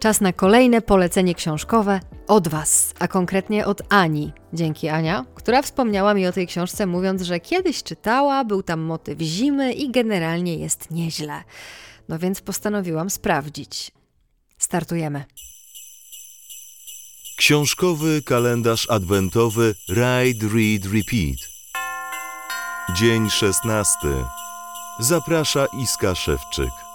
Czas na kolejne polecenie książkowe od Was, a konkretnie od Ani. Dzięki Ania, która wspomniała mi o tej książce, mówiąc, że kiedyś czytała, był tam motyw zimy i generalnie jest nieźle. No więc postanowiłam sprawdzić. Startujemy. Książkowy kalendarz adwentowy Ride, Read, Repeat. Dzień 16. Zaprasza Iska Szewczyk.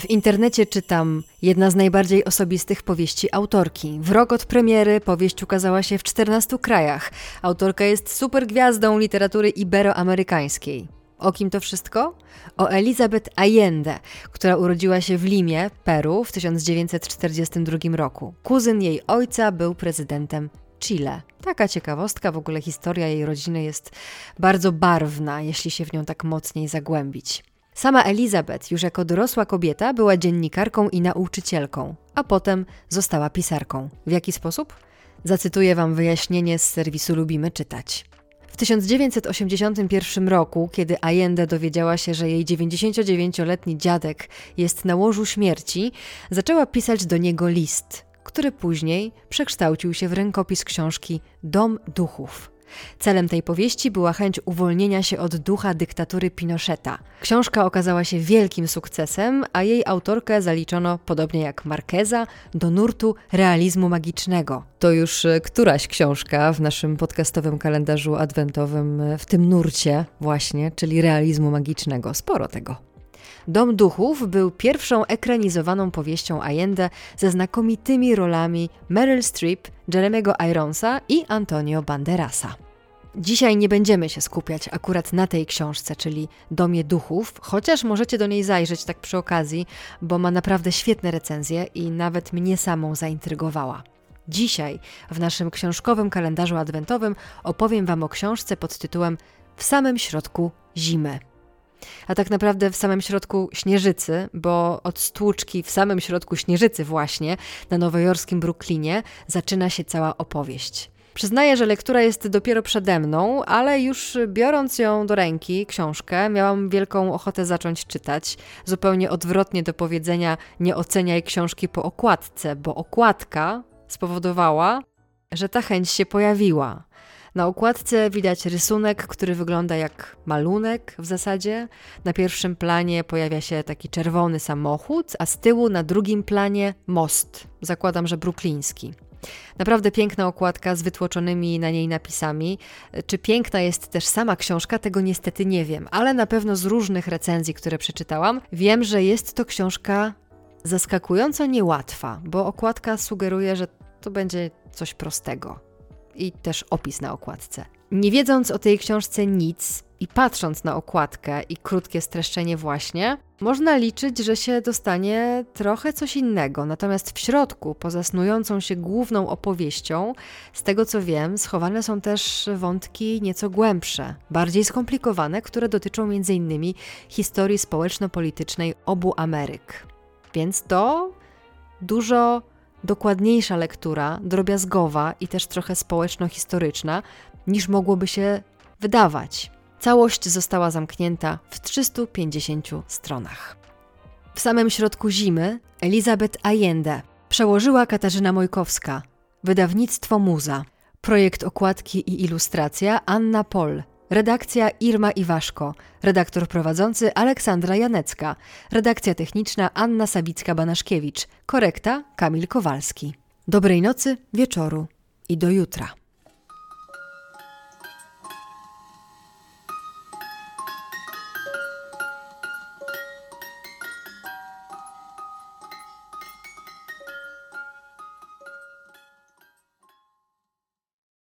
W internecie czytam jedna z najbardziej osobistych powieści autorki. W rok od premiery powieść ukazała się w 14 krajach. Autorka jest super gwiazdą literatury iberoamerykańskiej. O kim to wszystko? O Elizabeth Allende, która urodziła się w Limie, Peru w 1942 roku. Kuzyn jej ojca był prezydentem Chile. Taka ciekawostka, w ogóle historia jej rodziny jest bardzo barwna, jeśli się w nią tak mocniej zagłębić. Sama Elizabeth, już jako dorosła kobieta, była dziennikarką i nauczycielką, a potem została pisarką. W jaki sposób? Zacytuję Wam wyjaśnienie z serwisu Lubimy Czytać. W 1981 roku, kiedy Allende dowiedziała się, że jej 99-letni dziadek jest na łożu śmierci, zaczęła pisać do niego list, który później przekształcił się w rękopis książki Dom Duchów. Celem tej powieści była chęć uwolnienia się od ducha dyktatury Pinocheta. Książka okazała się wielkim sukcesem, a jej autorkę zaliczono, podobnie jak Marqueza, do nurtu realizmu magicznego. To już e, któraś książka w naszym podcastowym kalendarzu adwentowym e, w tym nurcie właśnie, czyli realizmu magicznego. Sporo tego. Dom Duchów był pierwszą ekranizowaną powieścią Allende ze znakomitymi rolami Meryl Streep, Jeremiego Ironsa i Antonio Banderasa. Dzisiaj nie będziemy się skupiać akurat na tej książce, czyli Domie Duchów, chociaż możecie do niej zajrzeć tak przy okazji, bo ma naprawdę świetne recenzje i nawet mnie samą zaintrygowała. Dzisiaj w naszym książkowym kalendarzu adwentowym opowiem Wam o książce pod tytułem W samym środku zimy a tak naprawdę w samym środku Śnieżycy, bo od stłuczki w samym środku Śnieżycy właśnie, na nowojorskim Brooklynie, zaczyna się cała opowieść. Przyznaję, że lektura jest dopiero przede mną, ale już biorąc ją do ręki, książkę, miałam wielką ochotę zacząć czytać. Zupełnie odwrotnie do powiedzenia nie oceniaj książki po okładce, bo okładka spowodowała, że ta chęć się pojawiła. Na okładce widać rysunek, który wygląda jak malunek w zasadzie. Na pierwszym planie pojawia się taki czerwony samochód, a z tyłu na drugim planie most. Zakładam, że brukliński. Naprawdę piękna okładka z wytłoczonymi na niej napisami. Czy piękna jest też sama książka, tego niestety nie wiem, ale na pewno z różnych recenzji, które przeczytałam, wiem, że jest to książka zaskakująco niełatwa, bo okładka sugeruje, że to będzie coś prostego i też opis na okładce. Nie wiedząc o tej książce nic i patrząc na okładkę i krótkie streszczenie właśnie, można liczyć, że się dostanie trochę coś innego. Natomiast w środku, poza snującą się główną opowieścią, z tego co wiem, schowane są też wątki nieco głębsze, bardziej skomplikowane, które dotyczą m.in. historii społeczno-politycznej obu Ameryk. Więc to dużo dokładniejsza lektura, drobiazgowa i też trochę społeczno-historyczna, niż mogłoby się wydawać. Całość została zamknięta w 350 stronach. W samym środku zimy Elizabeth Allende przełożyła Katarzyna Mojkowska, wydawnictwo Muza, projekt okładki i ilustracja Anna Pol, Redakcja Irma Iwaszko, redaktor prowadzący Aleksandra Janecka, redakcja techniczna Anna Sabicka-Banaszkiewicz, korekta Kamil Kowalski. Dobrej nocy, wieczoru i do jutra.